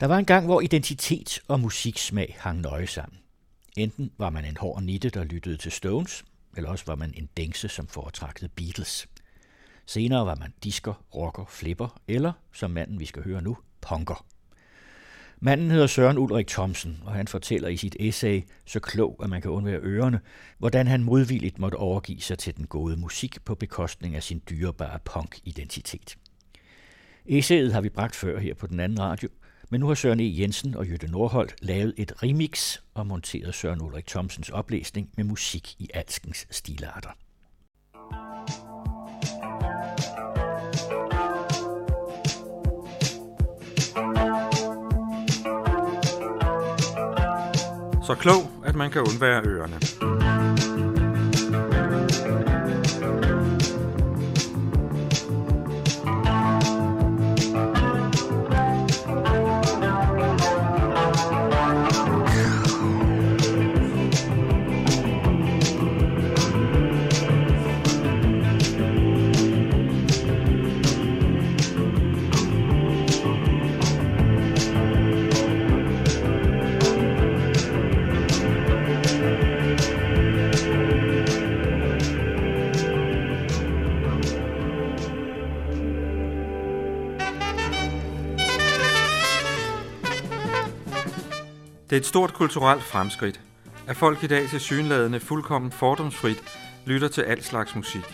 Der var en gang, hvor identitet og musiksmag hang nøje sammen. Enten var man en hård nitte, der lyttede til Stones, eller også var man en dængse, som foretrækkede Beatles. Senere var man disker, rocker, flipper, eller, som manden vi skal høre nu, punker. Manden hedder Søren Ulrik Thomsen, og han fortæller i sit essay, så klog at man kan undvære ørerne, hvordan han modvilligt måtte overgive sig til den gode musik på bekostning af sin dyrebare punk-identitet. Essayet har vi bragt før her på den anden radio, men nu har Søren E. Jensen og Jytte Nordholt lavet et remix og monteret Søren Ulrik Thomsens oplæsning med musik i alskens stilarter. Så klog, at man kan undvære ørerne. Det er et stort kulturelt fremskridt, at folk i dag til synladende fuldkommen fordomsfrit lytter til al slags musik.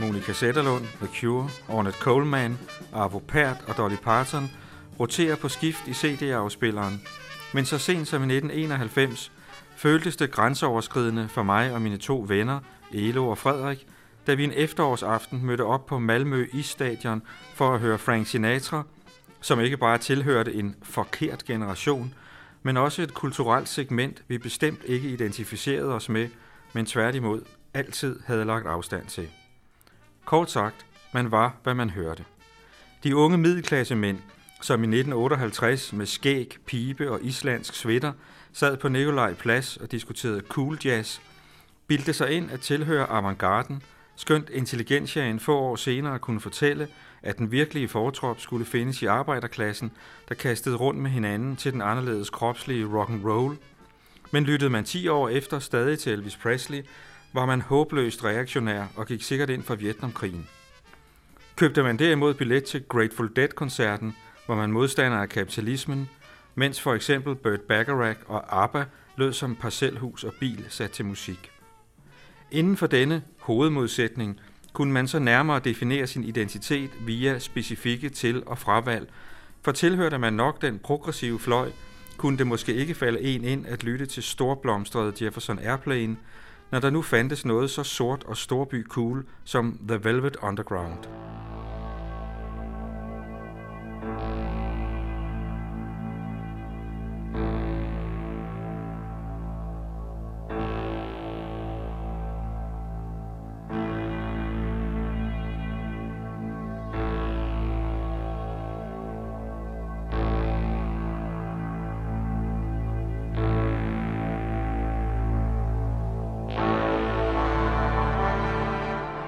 Monika Sætterlund, The Cure, Ornette Coleman, Arvo Pärt og Dolly Parton roterer på skift i CD-afspilleren, men så sent som i 1991 føltes det grænseoverskridende for mig og mine to venner, Elo og Frederik, da vi en efterårsaften mødte op på Malmø Isstadion for at høre Frank Sinatra, som ikke bare tilhørte en forkert generation – men også et kulturelt segment, vi bestemt ikke identificerede os med, men tværtimod altid havde lagt afstand til. Kort sagt, man var, hvad man hørte. De unge middelklassemænd, som i 1958 med skæg, pibe og islandsk sweater sad på Nikolaj Plads og diskuterede cool jazz, bildte sig ind at tilhøre avantgarden, skønt intelligentiaen få år senere kunne fortælle, at den virkelige fortrop skulle findes i arbejderklassen, der kastede rundt med hinanden til den anderledes kropslige rock and roll. Men lyttede man 10 år efter stadig til Elvis Presley, var man håbløst reaktionær og gik sikkert ind for Vietnamkrigen. Købte man derimod billet til Grateful Dead-koncerten, var man modstander af kapitalismen, mens for eksempel Burt Bacharach og ABBA lød som parcelhus og bil sat til musik. Inden for denne hovedmodsætning kunne man så nærmere definere sin identitet via specifikke til- og fravalg, for tilhørte man nok den progressive fløj, kunne det måske ikke falde en ind at lytte til storblomstrede Jefferson Airplane, når der nu fandtes noget så sort og storby cool som The Velvet Underground.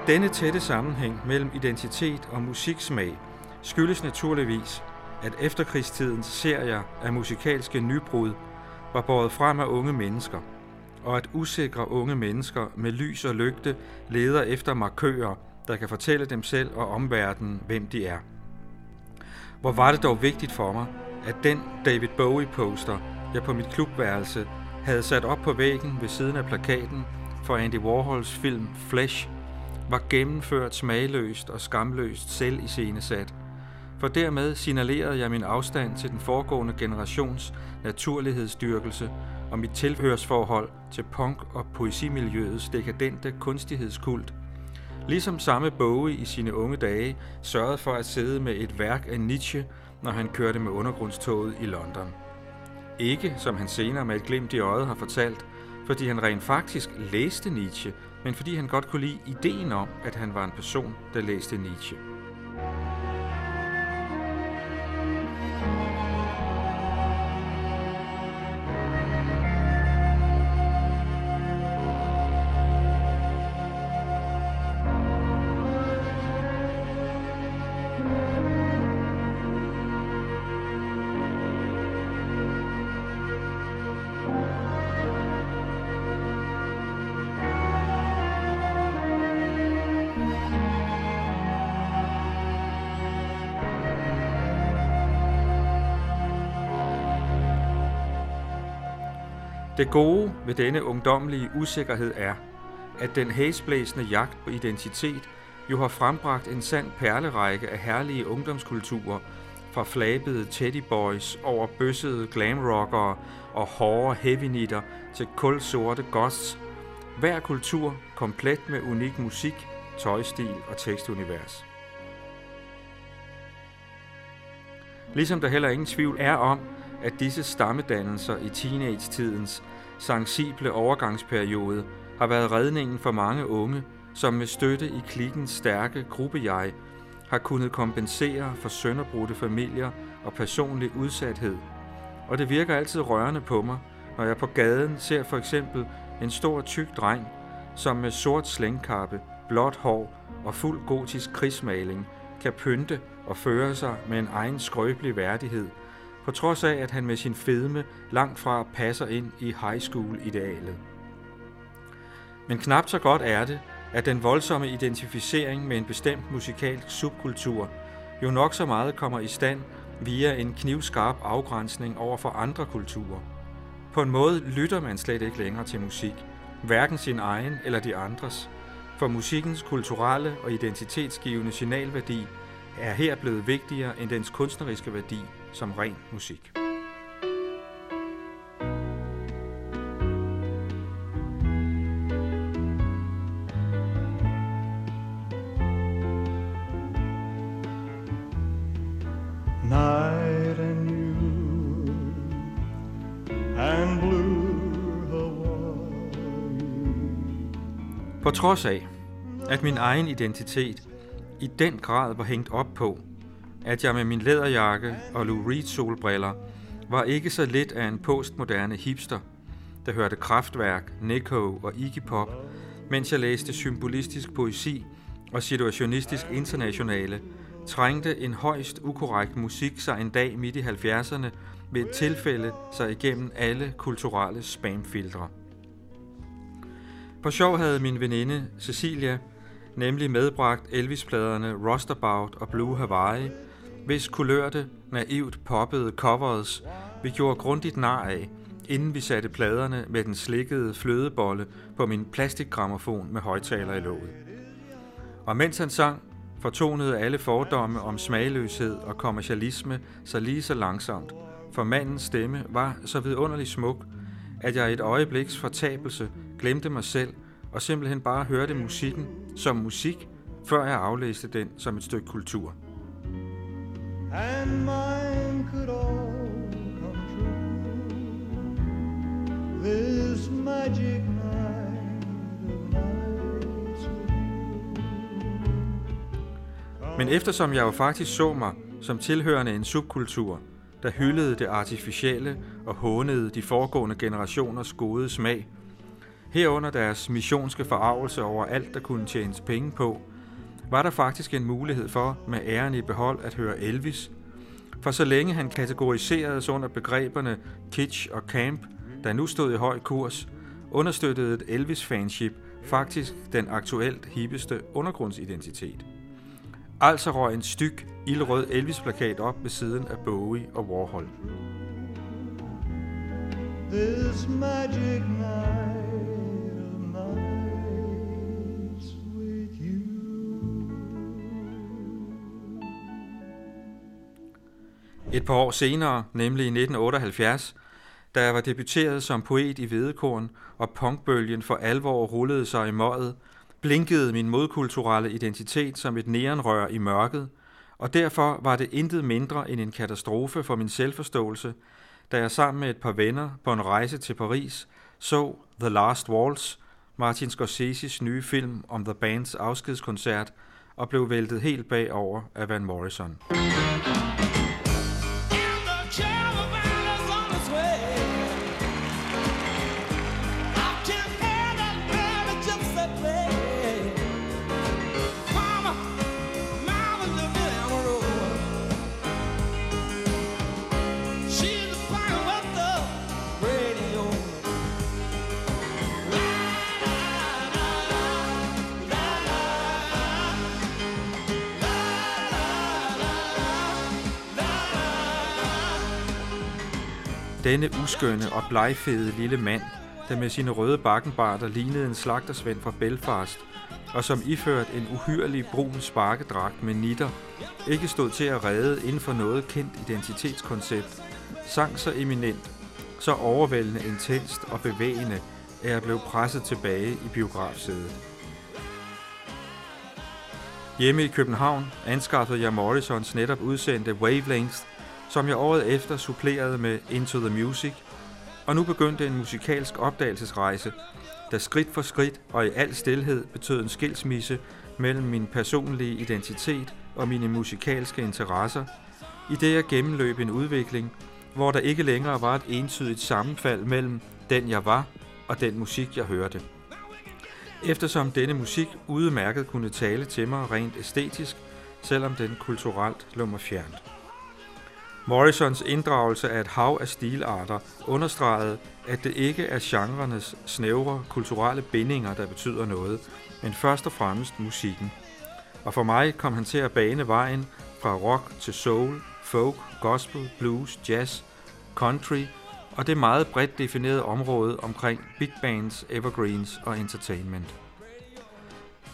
Denne tætte sammenhæng mellem identitet og musiksmag skyldes naturligvis, at efterkrigstidens serier af musikalske nybrud var båret frem af unge mennesker, og at usikre unge mennesker med lys og lygte leder efter markører, der kan fortælle dem selv og omverdenen, hvem de er. Hvor var det dog vigtigt for mig, at den David Bowie-poster, jeg på mit klubværelse havde sat op på væggen ved siden af plakaten for Andy Warhols film Flesh var gennemført smagløst og skamløst selv i scenesat, for dermed signalerede jeg min afstand til den foregående generations naturlighedsdyrkelse og mit tilhørsforhold til punk- og poesimiljøets dekadente kunstighedskult. Ligesom samme Bowie i sine unge dage sørgede for at sidde med et værk af Nietzsche, når han kørte med undergrundstoget i London. Ikke, som han senere med et glimt i øjet har fortalt, fordi han rent faktisk læste Nietzsche men fordi han godt kunne lide ideen om, at han var en person, der læste Nietzsche. Det gode ved denne ungdomlige usikkerhed er, at den hæsblæsende jagt på identitet jo har frembragt en sand perlerække af herlige ungdomskulturer, fra flabede teddyboys over bøssede glamrockere og hårde heavynitter til kulsorte goths. Hver kultur komplet med unik musik, tøjstil og tekstunivers. Ligesom der heller ingen tvivl er om, at disse stammedannelser i teenage-tidens sensible overgangsperiode har været redningen for mange unge, som med støtte i klikkens stærke gruppejeg har kunnet kompensere for sønderbrudte familier og personlig udsathed. Og det virker altid rørende på mig, når jeg på gaden ser for eksempel en stor tyk dreng, som med sort slængkappe, blåt hår og fuld gotisk krigsmaling kan pynte og føre sig med en egen skrøbelig værdighed, på trods af at han med sin fedme langt fra passer ind i high school-idealet. Men knap så godt er det, at den voldsomme identificering med en bestemt musikalsk subkultur jo nok så meget kommer i stand via en knivskarp afgrænsning over for andre kulturer. På en måde lytter man slet ikke længere til musik, hverken sin egen eller de andres, for musikkens kulturelle og identitetsgivende signalværdi er her blevet vigtigere end dens kunstneriske værdi som ren musik. night and you and blue Hawaii. På trods af, at min egen identitet i den grad var hængt op på, at jeg med min læderjakke og Lou Reed solbriller var ikke så lidt af en postmoderne hipster, der hørte kraftværk, Nico og Iggy Pop, mens jeg læste symbolistisk poesi og situationistisk internationale, trængte en højst ukorrekt musik sig en dag midt i 70'erne ved et tilfælde sig igennem alle kulturelle spamfiltre. På sjov havde min veninde Cecilia nemlig medbragt Elvis-pladerne Rostabout og Blue Hawaii, hvis kulørte, naivt poppede covers vi gjorde grundigt nar af, inden vi satte pladerne med den slikkede flødebolle på min plastikgrammofon med højtaler i låget. Og mens han sang, fortonede alle fordomme om smagløshed og kommercialisme sig lige så langsomt, for mandens stemme var så vidunderligt smuk, at jeg i et øjebliks fortabelse glemte mig selv og simpelthen bare hørte musikken som musik, før jeg aflæste den som et stykke kultur and mine could all come true. This magic. Men eftersom jeg jo faktisk så mig som tilhørende en subkultur, der hyldede det artificielle og hånede de foregående generationers gode smag, herunder deres missionske forarvelse over alt, der kunne tjenes penge på, var der faktisk en mulighed for med æren i behold at høre Elvis, for så længe han kategoriseredes under begreberne kitsch og camp, der nu stod i høj kurs, understøttede et Elvis-fanship faktisk den aktuelt hippeste undergrundsidentitet. Altså røg en styk, ildrød Elvis-plakat op ved siden af Bowie og Warhol. This magic night Et par år senere, nemlig i 1978, da jeg var debuteret som poet i Vedekorn, og punkbølgen for alvor rullede sig i møjet, blinkede min modkulturelle identitet som et neonrør i mørket, og derfor var det intet mindre end en katastrofe for min selvforståelse, da jeg sammen med et par venner på en rejse til Paris så The Last Waltz, Martin Scorseses nye film om The Bands afskedskoncert, og blev væltet helt bagover af Van Morrison. Denne uskønne og blegfede lille mand, der med sine røde bakkenbarter lignede en slagtersvend fra Belfast, og som iført en uhyrlig brun sparkedragt med nitter, ikke stod til at redde inden for noget kendt identitetskoncept, sang så eminent, så overvældende intenst og bevægende, at jeg blev presset tilbage i biografsædet. Hjemme i København anskaffede jeg Morrisons netop udsendte Wavelength, som jeg året efter supplerede med Into the Music, og nu begyndte en musikalsk opdagelsesrejse, der skridt for skridt og i al stilhed betød en skilsmisse mellem min personlige identitet og mine musikalske interesser, i det jeg gennemløb en udvikling, hvor der ikke længere var et entydigt sammenfald mellem den jeg var og den musik jeg hørte. Eftersom denne musik udmærket kunne tale til mig rent æstetisk, selvom den kulturelt lå mig fjernt. Morrisons inddragelse af et hav af stilarter understregede, at det ikke er genrenes snævre kulturelle bindinger, der betyder noget, men først og fremmest musikken. Og for mig kom han til at bane vejen fra rock til soul, folk, gospel, blues, jazz, country og det meget bredt definerede område omkring big bands, evergreens og entertainment.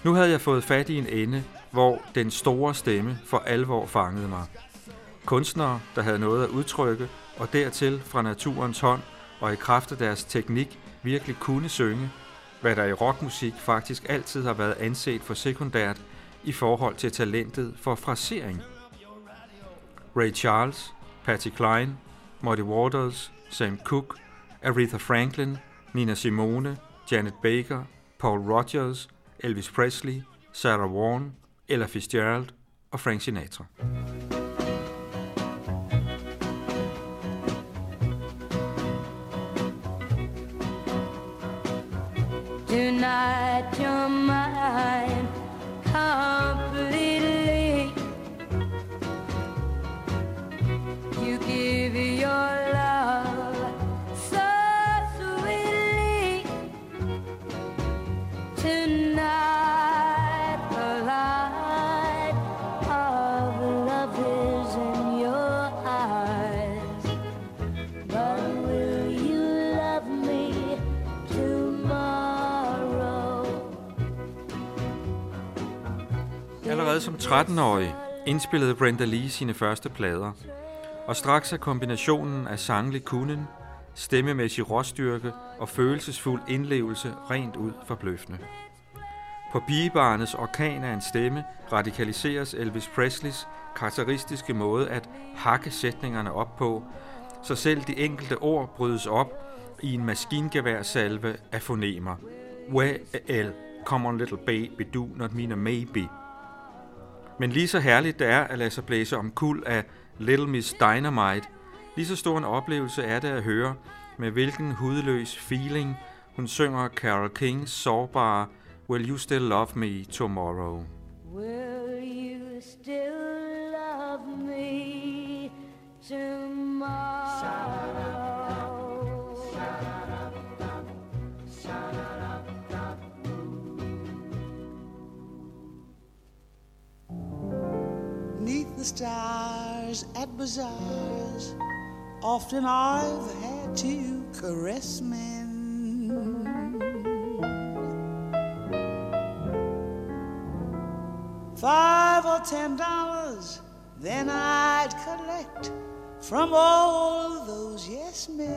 Nu havde jeg fået fat i en ende, hvor den store stemme for alvor fangede mig. Kunstnere, der havde noget at udtrykke, og dertil fra naturens hånd og i kraft af deres teknik virkelig kunne synge, hvad der i rockmusik faktisk altid har været anset for sekundært i forhold til talentet for frasering. Ray Charles, Patty Klein, Muddy Waters, Sam Cooke, Aretha Franklin, Nina Simone, Janet Baker, Paul Rogers, Elvis Presley, Sarah Vaughan, Ella Fitzgerald og Frank Sinatra. inside your mind. Come Allerede som 13-årig indspillede Brenda Lee sine første plader, og straks er kombinationen af sanglig kunden, stemmemæssig råstyrke og følelsesfuld indlevelse rent ud forbløffende. På pigebarnets orkan af en stemme radikaliseres Elvis Presleys karakteristiske måde at hakke sætningerne op på, så selv de enkelte ord brydes op i en maskingeværsalve af fonemer. Well, come on little baby, do not mean a maybe. Men lige så herligt det er at lade sig blæse om kul af Little Miss Dynamite, lige så stor en oplevelse er det at høre, med hvilken hudløs feeling hun synger Carol Kings sårbare Will You Still Love Me Tomorrow. Will you still love me tomorrow? The stars at bazaars, often I've had to caress men. Five or ten dollars, then I'd collect from all those yes men.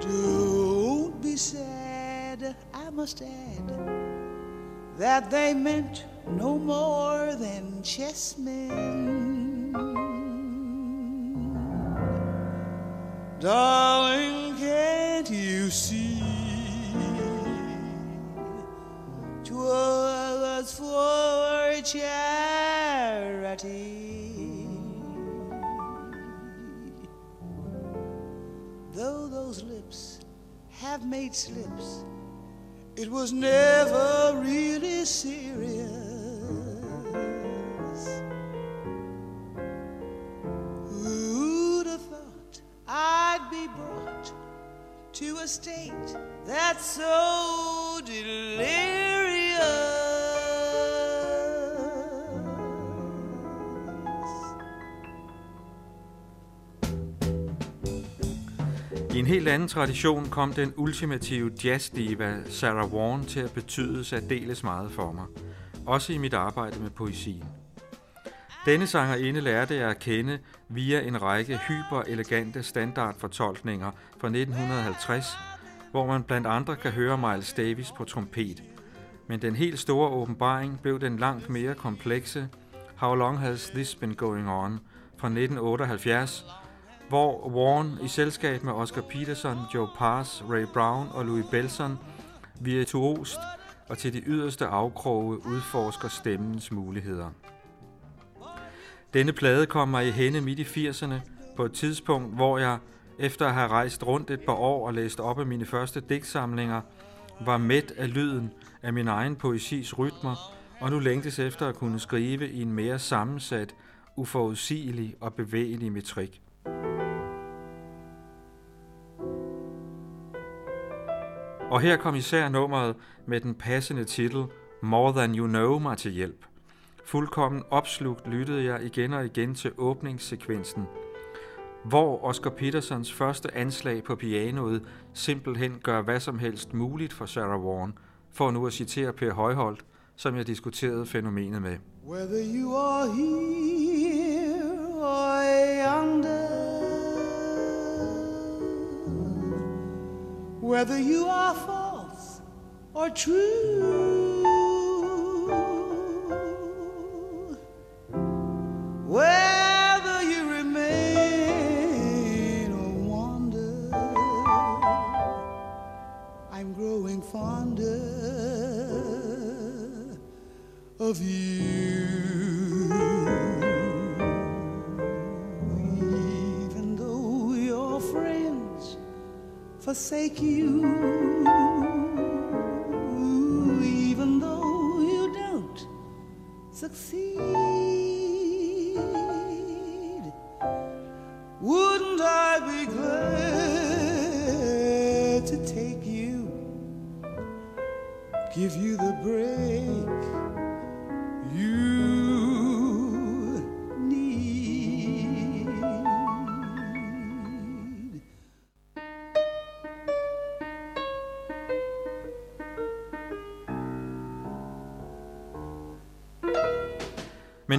Don't be sad, I must add that they meant no more than chessmen. Darling, can't you see? Twas for charity. Though those lips have made slips it was never really serious. Who'd have thought I'd be brought to a state that's so I en helt anden tradition kom den ultimative jazzdiva Sarah Vaughan til at betyde særdeles meget for mig, også i mit arbejde med poesien. Denne sangerinde lærte jeg at kende via en række hyper-elegante standardfortolkninger fra 1950, hvor man blandt andre kan høre Miles Davis på trompet. Men den helt store åbenbaring blev den langt mere komplekse How Long Has This Been Going On fra 1978, hvor Warren i selskab med Oscar Peterson, Joe Pass, Ray Brown og Louis Belson virtuost og til de yderste afkroge udforsker stemmens muligheder. Denne plade kom mig i hænde midt i 80'erne, på et tidspunkt, hvor jeg, efter at have rejst rundt et par år og læst op af mine første digtsamlinger, var mæt af lyden af min egen poesis rytmer, og nu længtes efter at kunne skrive i en mere sammensat, uforudsigelig og bevægelig metrik. Og her kom især nummeret med den passende titel More Than You Know mig til hjælp. Fuldkommen opslugt lyttede jeg igen og igen til åbningssekvensen, hvor Oscar Petersons første anslag på pianoet simpelthen gør hvad som helst muligt for Sarah Vaughan, for nu at citere Per Højholdt, som jeg diskuterede fænomenet med. Whether you are here or yonder, whether you are false or true, whether you remain or wander, I'm growing fonder of you. Forsake you, even though you don't succeed, wouldn't I be glad to take you, give you the break? you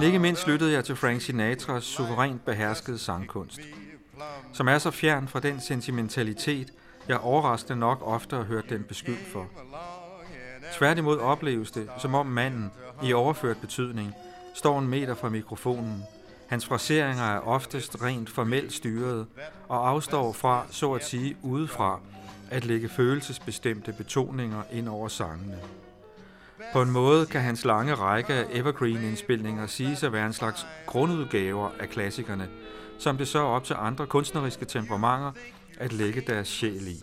Men ikke mindst lyttede jeg til Frank Sinatras suverænt beherskede sangkunst, som er så fjern fra den sentimentalitet, jeg overraskende nok ofte har hørt den beskyldt for. Tværtimod opleves det, som om manden, i overført betydning, står en meter fra mikrofonen. Hans fraseringer er oftest rent formelt styret og afstår fra, så at sige, udefra, at lægge følelsesbestemte betoninger ind over sangene. På en måde kan hans lange række af evergreen-indspilninger siges at være en slags grundudgaver af klassikerne, som det så er op til andre kunstneriske temperamenter at lægge deres sjæl i.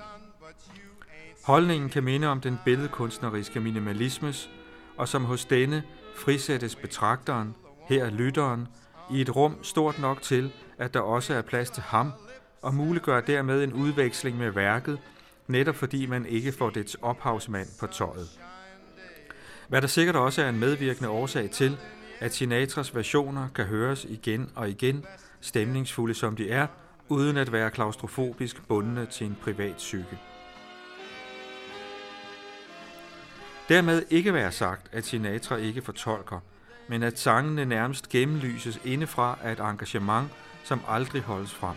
Holdningen kan minde om den billedkunstneriske minimalismes, og som hos denne frisættes betragteren, her lytteren, i et rum stort nok til, at der også er plads til ham, og muliggør dermed en udveksling med værket, netop fordi man ikke får dets ophavsmand på tøjet. Hvad der sikkert også er en medvirkende årsag til, at Sinatras versioner kan høres igen og igen, stemningsfulde som de er, uden at være klaustrofobisk bundne til en privat psyke. Dermed ikke være sagt, at Sinatra ikke fortolker, men at sangene nærmest gennemlyses indefra af et engagement, som aldrig holdes frem.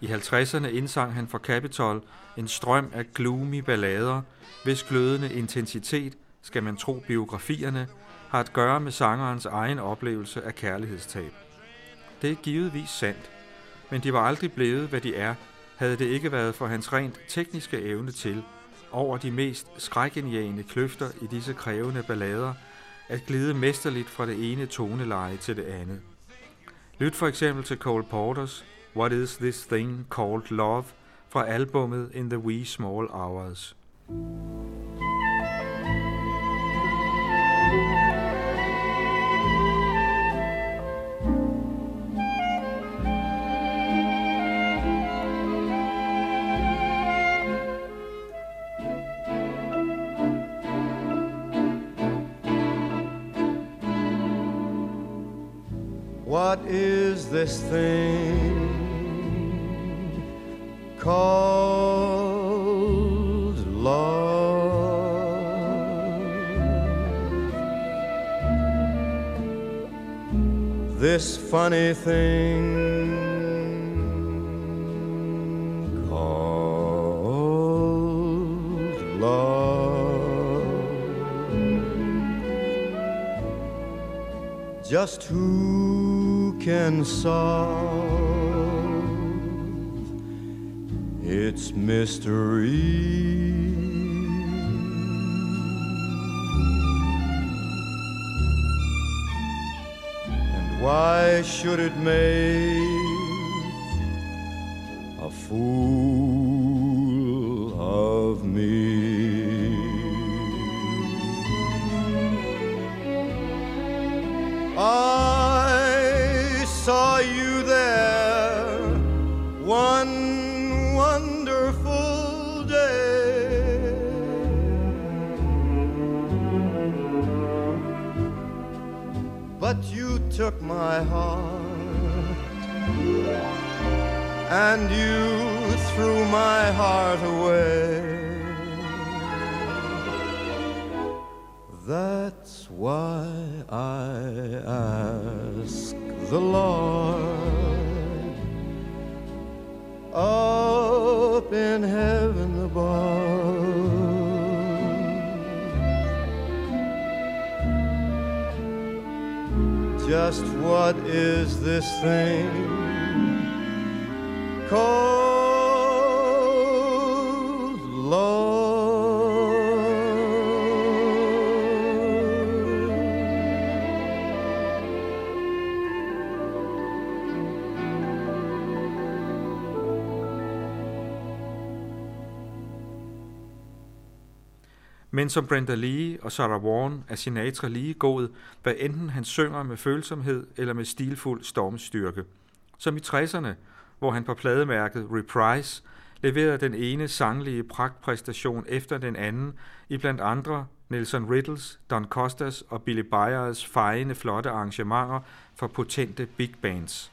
I 50'erne indsang han for Capitol en strøm af gloomy ballader, hvis glødende intensitet, skal man tro biografierne, har at gøre med sangerens egen oplevelse af kærlighedstab. Det er givetvis sandt, men de var aldrig blevet, hvad de er, havde det ikke været for hans rent tekniske evne til, over de mest skrækindjagende kløfter i disse krævende ballader, at glide mesterligt fra det ene toneleje til det andet. Lyt for eksempel til Cole Porters What is this thing called love fra albummet In the Wee Small Hours. thank you this thing called love. This funny thing. Just who can solve its mystery? And why should it make this thing Men som Brenda Lee og Sarah Vaughan er Sinatra lige gået, hvad enten han synger med følsomhed eller med stilfuld stormstyrke. Som i 60'erne, hvor han på plademærket Reprise leverede den ene sanglige pragtpræstation efter den anden i blandt andre Nelson Riddles, Don Costas og Billy Byers fejende flotte arrangementer for potente big bands.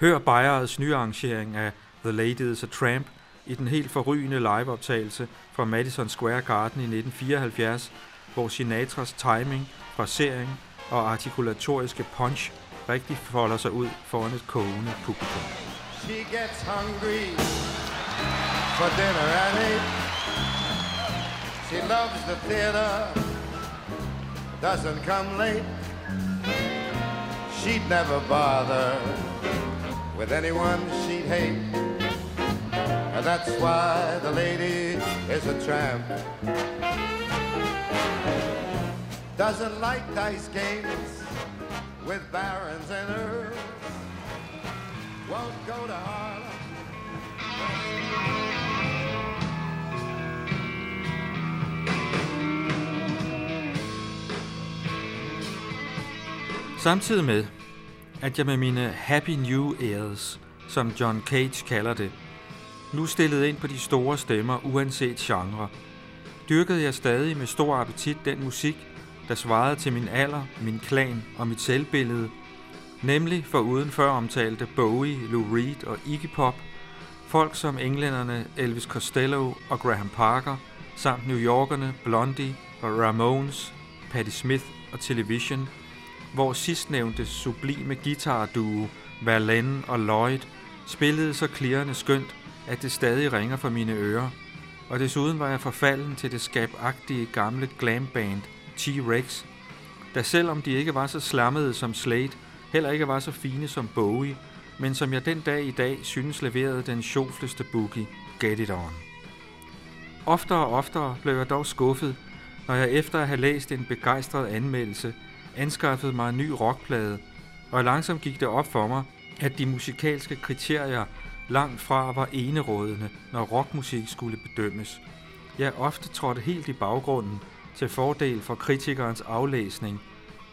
Hør Byers nyarrangering af The Lady is a Tramp i den helt forrygende liveoptagelse fra Madison Square Garden i 1974, hvor Sinatras timing, frasering og artikulatoriske punch rigtig folder sig ud foran et kogende publikum. She gets hungry for dinner at eight. She loves the theater, doesn't come late. She'd never bother with anyone she'd hate. And that's why the lady is a tramp. Doesn't like dice games with barons and earls. Won't go to Harlem. Samtidig med, at jeg med mine Happy New Ears, som John Cage kalder det, nu stillede ind på de store stemmer uanset genre, dyrkede jeg stadig med stor appetit den musik, der svarede til min alder, min klan og mit selvbillede, nemlig for uden før omtalte Bowie, Lou Reed og Iggy Pop, folk som englænderne Elvis Costello og Graham Parker, samt New Yorkerne Blondie og Ramones, Patti Smith og Television, hvor sidstnævnte sublime guitarduo Verlaine og Lloyd spillede så klirrende skønt, at det stadig ringer for mine ører. Og desuden var jeg forfalden til det skabagtige gamle glamband T-Rex, der selvom de ikke var så slammede som Slade, heller ikke var så fine som Bowie, men som jeg den dag i dag synes leverede den sjofleste boogie, Get It On. Oftere og oftere blev jeg dog skuffet, når jeg efter at have læst en begejstret anmeldelse, anskaffede mig en ny rockplade, og langsomt gik det op for mig, at de musikalske kriterier langt fra var enerådende, når rockmusik skulle bedømmes. Jeg ofte trådte helt i baggrunden til fordel for kritikernes aflæsning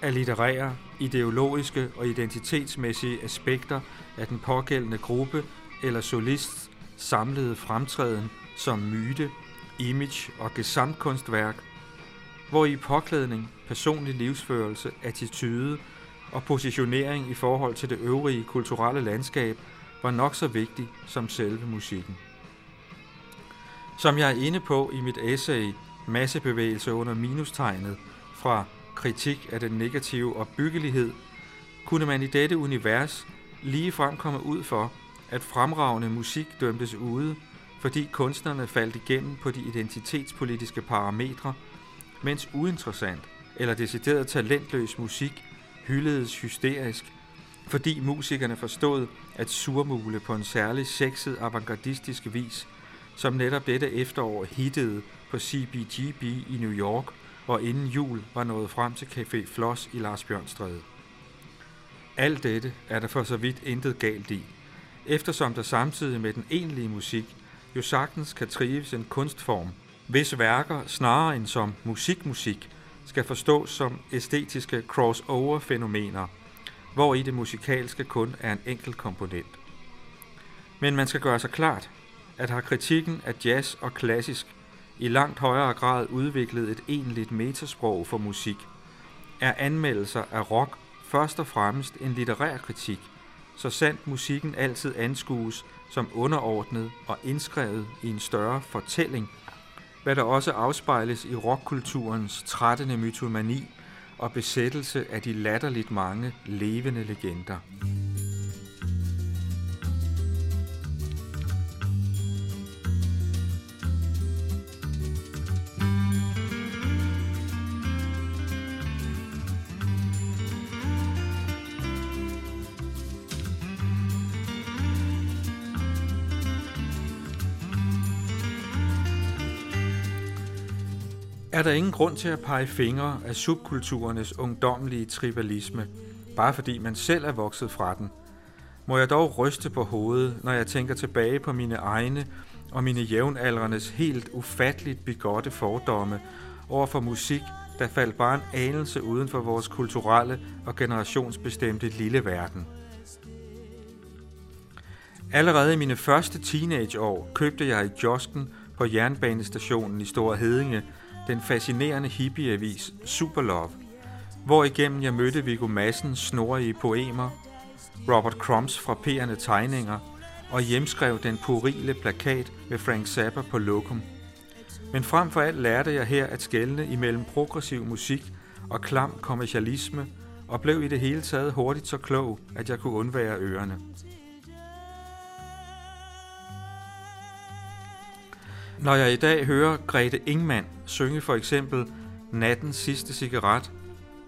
af litterære, ideologiske og identitetsmæssige aspekter af den pågældende gruppe eller solist samlede fremtræden som myte, image og gesamtkunstværk, hvor i påklædning, personlig livsførelse, attitude og positionering i forhold til det øvrige kulturelle landskab var nok så vigtig som selve musikken. Som jeg er inde på i mit essay Massebevægelse under minustegnet fra kritik af den negative opbyggelighed, kunne man i dette univers lige frem komme ud for, at fremragende musik dømtes ude, fordi kunstnerne faldt igennem på de identitetspolitiske parametre, mens uinteressant eller decideret talentløs musik hyldedes hysterisk, fordi musikerne forstod at surmule på en særlig sexet avantgardistisk vis, som netop dette efterår hittede på CBGB i New York, og inden jul var nået frem til Café Floss i Lars Bjørnstræde. Alt dette er der for så vidt intet galt i, eftersom der samtidig med den egentlige musik jo sagtens kan trives en kunstform, hvis værker snarere end som musikmusik skal forstås som æstetiske crossover-fænomener, hvor i det musikalske kun er en enkelt komponent. Men man skal gøre sig klart, at har kritikken af jazz og klassisk i langt højere grad udviklet et egentligt metasprog for musik, er anmeldelser af rock først og fremmest en litterær kritik, så sandt musikken altid anskues som underordnet og indskrevet i en større fortælling, hvad der også afspejles i rockkulturens trættende mytomani og besættelse af de latterligt mange levende legender. Er der ingen grund til at pege fingre af subkulturernes ungdomlige tribalisme, bare fordi man selv er vokset fra den. Må jeg dog ryste på hovedet, når jeg tænker tilbage på mine egne og mine jævnaldrendes helt ufatteligt bigotte fordomme over for musik, der faldt bare en anelse uden for vores kulturelle og generationsbestemte lille verden. Allerede i mine første teenageår købte jeg i kiosken på jernbanestationen i Stor Hedinge den fascinerende hippieavis Superlove, hvor igennem jeg mødte Viggo Massens snorige poemer, Robert Crumbs frapperende tegninger og hjemskrev den purile plakat med Frank Zappa på lokum. Men frem for alt lærte jeg her at skelne imellem progressiv musik og klam kommercialisme, og blev i det hele taget hurtigt så klog, at jeg kunne undvære ørerne. Når jeg i dag hører Grete Ingman synge for eksempel Nattens sidste cigaret,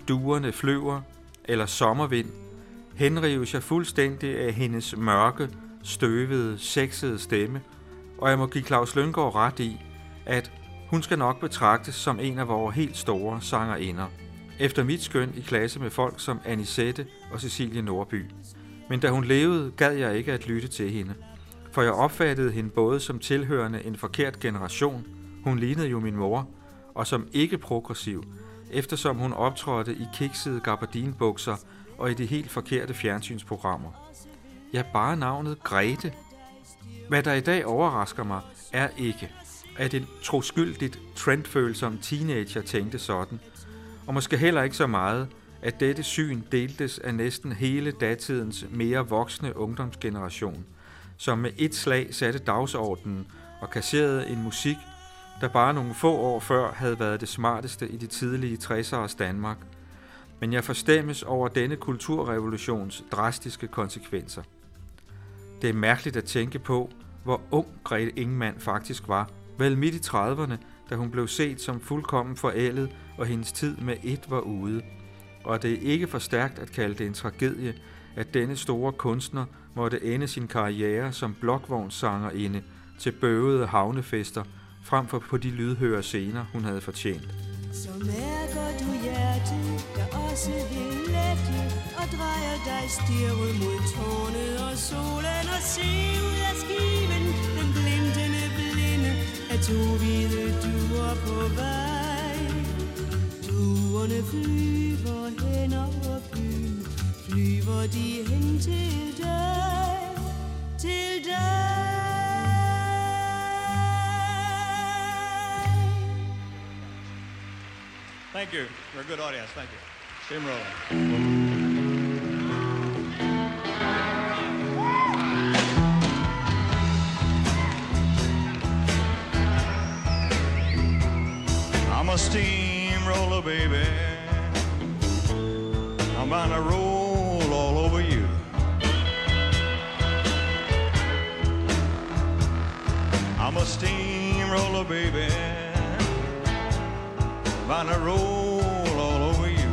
Duerne flyver eller Sommervind, henrives jeg fuldstændig af hendes mørke, støvede, sexede stemme, og jeg må give Claus Løngaard ret i, at hun skal nok betragtes som en af vores helt store sangerinder. Efter mit skøn i klasse med folk som Anisette og Cecilie Nordby. Men da hun levede, gad jeg ikke at lytte til hende – for jeg opfattede hende både som tilhørende en forkert generation, hun lignede jo min mor, og som ikke progressiv, eftersom hun optrådte i kiksede gabardinbukser og i de helt forkerte fjernsynsprogrammer. Ja, bare navnet Grete. Hvad der i dag overrasker mig, er ikke, at en troskyldigt, trendfølsom teenager tænkte sådan, og måske heller ikke så meget, at dette syn deltes af næsten hele datidens mere voksne ungdomsgeneration – som med et slag satte dagsordenen og kasserede en musik, der bare nogle få år før havde været det smarteste i de tidlige 60'ers Danmark. Men jeg forstemmes over denne kulturrevolutions drastiske konsekvenser. Det er mærkeligt at tænke på, hvor ung Grete Ingemann faktisk var, vel midt i 30'erne, da hun blev set som fuldkommen forældet, og hendes tid med et var ude. Og det er ikke for stærkt at kalde det en tragedie, at denne store kunstner måtte ende sin karriere som blokvognssangerinde til bøvede havnefester, frem for på de lydhøre scener, hun havde fortjent. Så mærker du hjertet, der også vil lette Og drejer dig stirret mod tårnet og solen Og se ud af skiven, den blindende blinde Af to hvide duer på vej. Duerne flyver hen over byen. über die Thank you. We're a good audience. Thank you. Jim rolling. I'm a steamroller, baby. I'm on a roll. Steamroller, baby. Gonna roll all over you.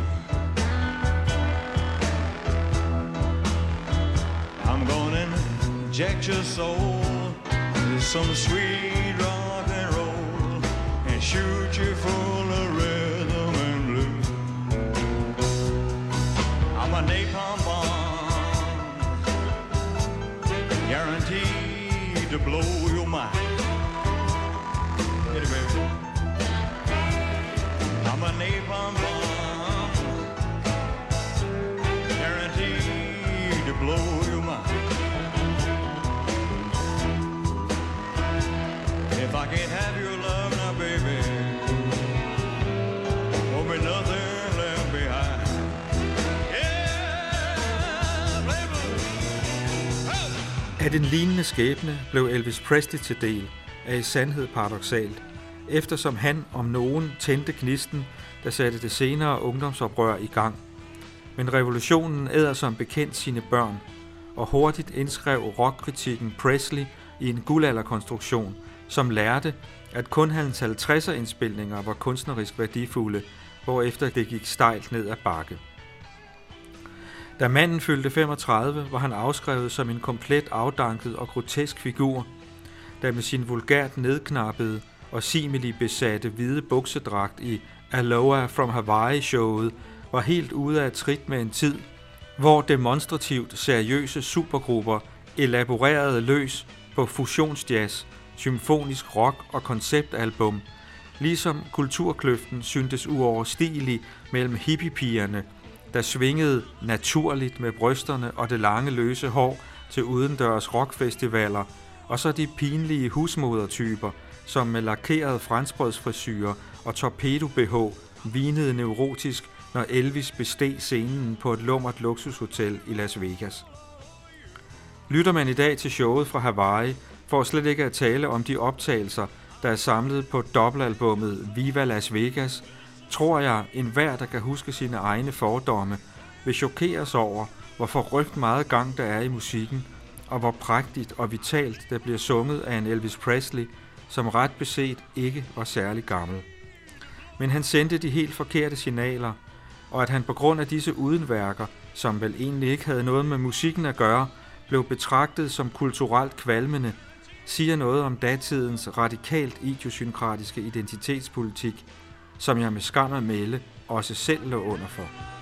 I'm gonna inject your soul with some sweet rock and roll and shoot you full of rhythm and blues. I'm a napalm bomb, guaranteed to blow your mind. Napalm bomb, guaranteed to blow your mind. If I can't have your love now, baby, won't be nothing left behind. Yeah, play At en lignende skæbne blev Elvis Presley til del, er i sandhed paradoxalt, eftersom han om nogen tændte gnisten, der satte det senere ungdomsoprør i gang. Men revolutionen æder som bekendt sine børn, og hurtigt indskrev rockkritikken Presley i en guldalderkonstruktion, som lærte, at kun hans 50'er indspilninger var kunstnerisk værdifulde, hvorefter det gik stejlt ned ad bakke. Da manden fyldte 35, var han afskrevet som en komplet afdanket og grotesk figur, der med sin vulgært nedknappede og simili besatte hvide buksedragt i Aloha from Hawaii-showet var helt ude af trit med en tid, hvor demonstrativt seriøse supergrupper elaborerede løs på fusionsjazz, symfonisk rock og konceptalbum, ligesom kulturkløften syntes uoverstigelig mellem hippiepigerne, der svingede naturligt med brysterne og det lange løse hår til udendørs rockfestivaler, og så de pinlige husmodertyper, som med lakerede franskbrødsfrisyrer og torpedo-BH vinede neurotisk, når Elvis besteg scenen på et lummert luksushotel i Las Vegas. Lytter man i dag til showet fra Hawaii, for slet ikke at tale om de optagelser, der er samlet på dobbeltalbummet Viva Las Vegas, tror jeg, enhver, der kan huske sine egne fordomme, vil chokeres over, hvor forrygt meget gang der er i musikken, og hvor prægtigt og vitalt der bliver sunget af en Elvis Presley, som ret beset ikke var særlig gammel. Men han sendte de helt forkerte signaler, og at han på grund af disse udenværker, som vel egentlig ikke havde noget med musikken at gøre, blev betragtet som kulturelt kvalmende, siger noget om datidens radikalt idiosynkratiske identitetspolitik, som jeg med skam at melde også selv lå under for.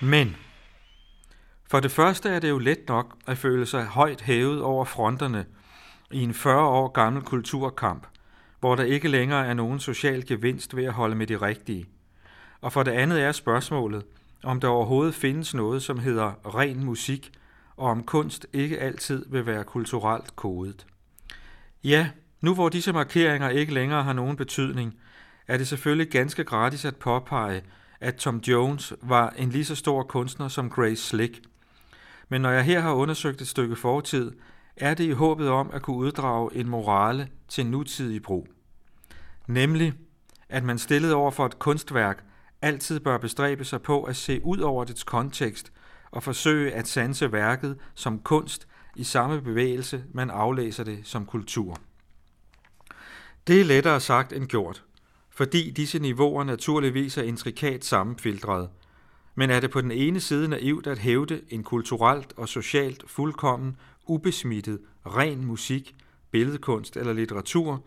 Men for det første er det jo let nok at føle sig højt hævet over fronterne i en 40 år gammel kulturkamp, hvor der ikke længere er nogen social gevinst ved at holde med de rigtige. Og for det andet er spørgsmålet, om der overhovedet findes noget, som hedder ren musik, og om kunst ikke altid vil være kulturelt kodet. Ja, nu hvor disse markeringer ikke længere har nogen betydning, er det selvfølgelig ganske gratis at påpege, at Tom Jones var en lige så stor kunstner som Grace Slick. Men når jeg her har undersøgt et stykke fortid, er det i håbet om at kunne uddrage en morale til nutidig brug. Nemlig, at man stillet over for et kunstværk altid bør bestræbe sig på at se ud over dets kontekst og forsøge at sanse værket som kunst i samme bevægelse, man aflæser det som kultur. Det er lettere sagt end gjort, fordi disse niveauer naturligvis er intrikat sammenfiltrede. Men er det på den ene side naivt at hævde en kulturelt og socialt fuldkommen, ubesmittet, ren musik, billedkunst eller litteratur,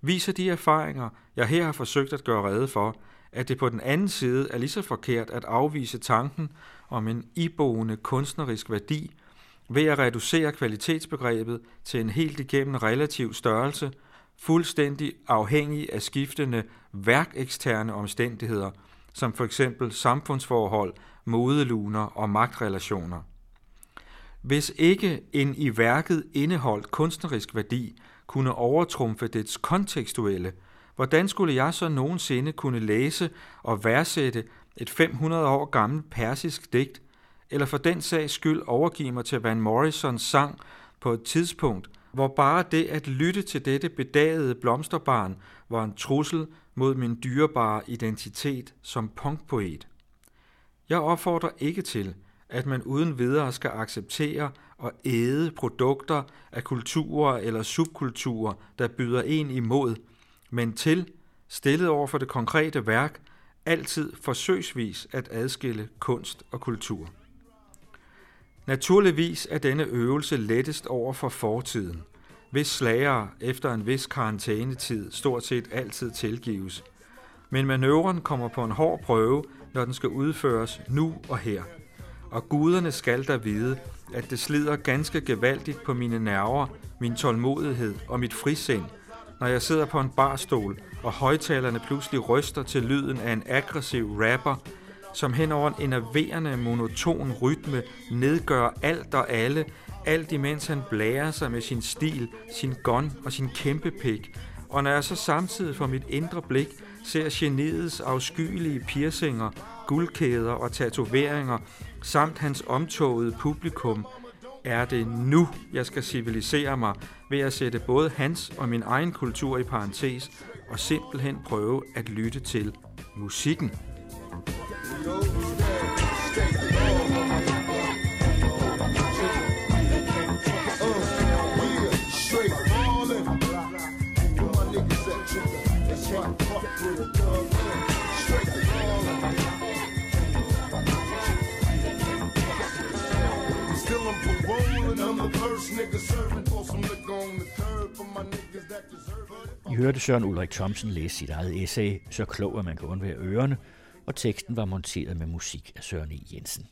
viser de erfaringer, jeg her har forsøgt at gøre rede for, at det på den anden side er lige så forkert at afvise tanken om en iboende kunstnerisk værdi ved at reducere kvalitetsbegrebet til en helt igennem relativ størrelse, fuldstændig afhængig af skiftende værkeksterne omstændigheder, som for eksempel samfundsforhold, modeluner og magtrelationer. Hvis ikke en i værket indeholdt kunstnerisk værdi kunne overtrumfe dets kontekstuelle, Hvordan skulle jeg så nogensinde kunne læse og værdsætte et 500 år gammelt persisk digt, eller for den sags skyld overgive mig til Van Morrisons sang på et tidspunkt, hvor bare det at lytte til dette bedagede blomsterbarn var en trussel mod min dyrebare identitet som punkpoet. Jeg opfordrer ikke til, at man uden videre skal acceptere og æde produkter af kulturer eller subkulturer, der byder en imod, men til, stillet over for det konkrete værk, altid forsøgsvis at adskille kunst og kultur. Naturligvis er denne øvelse lettest over for fortiden, hvis slagere efter en vis karantænetid stort set altid tilgives. Men manøvren kommer på en hård prøve, når den skal udføres nu og her. Og guderne skal der vide, at det slider ganske gevaldigt på mine nerver, min tålmodighed og mit frisind, når jeg sidder på en barstol, og højtalerne pludselig ryster til lyden af en aggressiv rapper, som hen over en enerverende monoton rytme nedgør alt og alle, alt imens han blærer sig med sin stil, sin gun og sin kæmpe pik. Og når jeg så samtidig for mit indre blik ser geniets afskyelige piercinger, guldkæder og tatoveringer, samt hans omtogede publikum, er det nu, jeg skal civilisere mig ved at sætte både hans og min egen kultur i parentes og simpelthen prøve at lytte til musikken. I hørte Søren Ulrik Thomsen læse sit eget essay, Så klog at man kan undvære ørerne, og teksten var monteret med musik af Søren E. Jensen.